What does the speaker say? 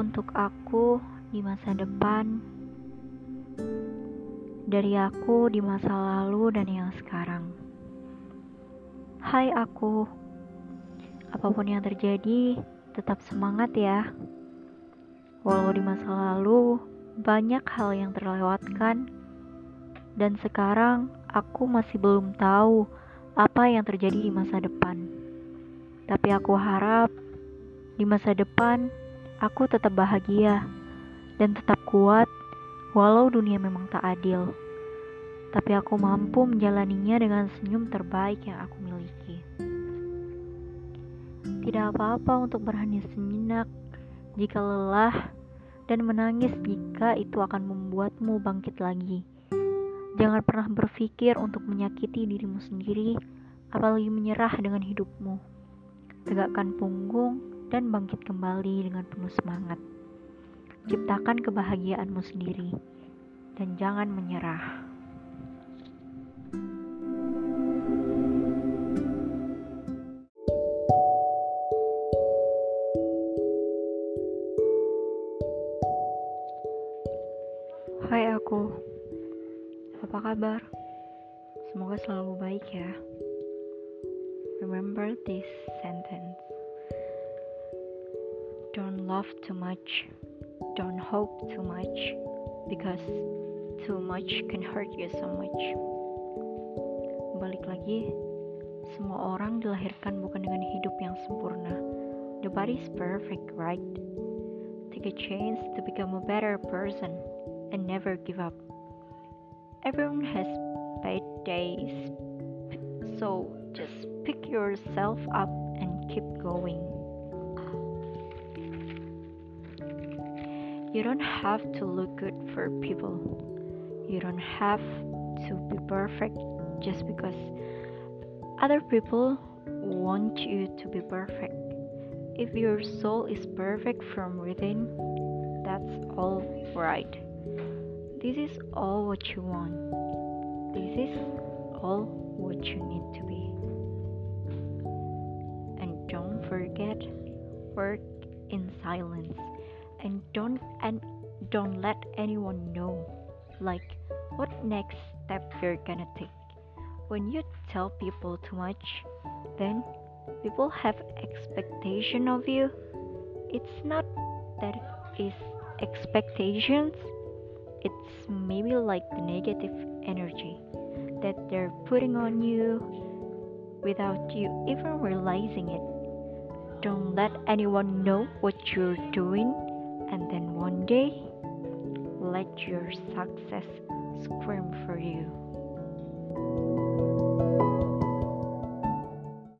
untuk aku di masa depan, dari aku di masa lalu dan yang sekarang. Hai aku, apa pun yang terjadi, tetap semangat ya. Walau di masa lalu banyak hal yang terlewatkan, dan sekarang aku masih belum tahu apa yang terjadi di masa depan. Tapi aku harap di masa depan aku tetap bahagia dan tetap kuat walau dunia memang tak adil. Tapi aku mampu menjalaninya dengan senyum terbaik yang aku miliki. Tidak apa-apa untuk berhenti sejenak jika lelah dan menangis jika itu akan membuatmu bangkit lagi. Jangan pernah berpikir untuk menyakiti dirimu sendiri, apalagi menyerah dengan hidupmu. Tegakkan punggung dan bangkit kembali dengan penuh semangat. Ciptakan kebahagiaanmu sendiri dan jangan menyerah. Hai aku, apa kabar? Semoga selalu baik ya. Remember this sentence. Don't love too much don't hope too much because too much can hurt you so much. Balik lagi, semua orang dilahirkan bukan dengan hidup yang sempurna. Nobody's perfect, right? Take a chance to become a better person and never give up. Everyone has bad days, so just pick yourself up and keep going. You don't have to look good for people. You don't have to be perfect just because other people want you to be perfect. If your soul is perfect from within, that's all right. This is all what you want. This is all what you need to be. And don't forget, work in silence and don't and don't let anyone know like what next step you're gonna take. When you tell people too much then people have expectation of you. It's not that is expectations. It's maybe like the negative energy that they're putting on you without you even realizing it. Don't let anyone know what you're doing and then one day let your success scream for you.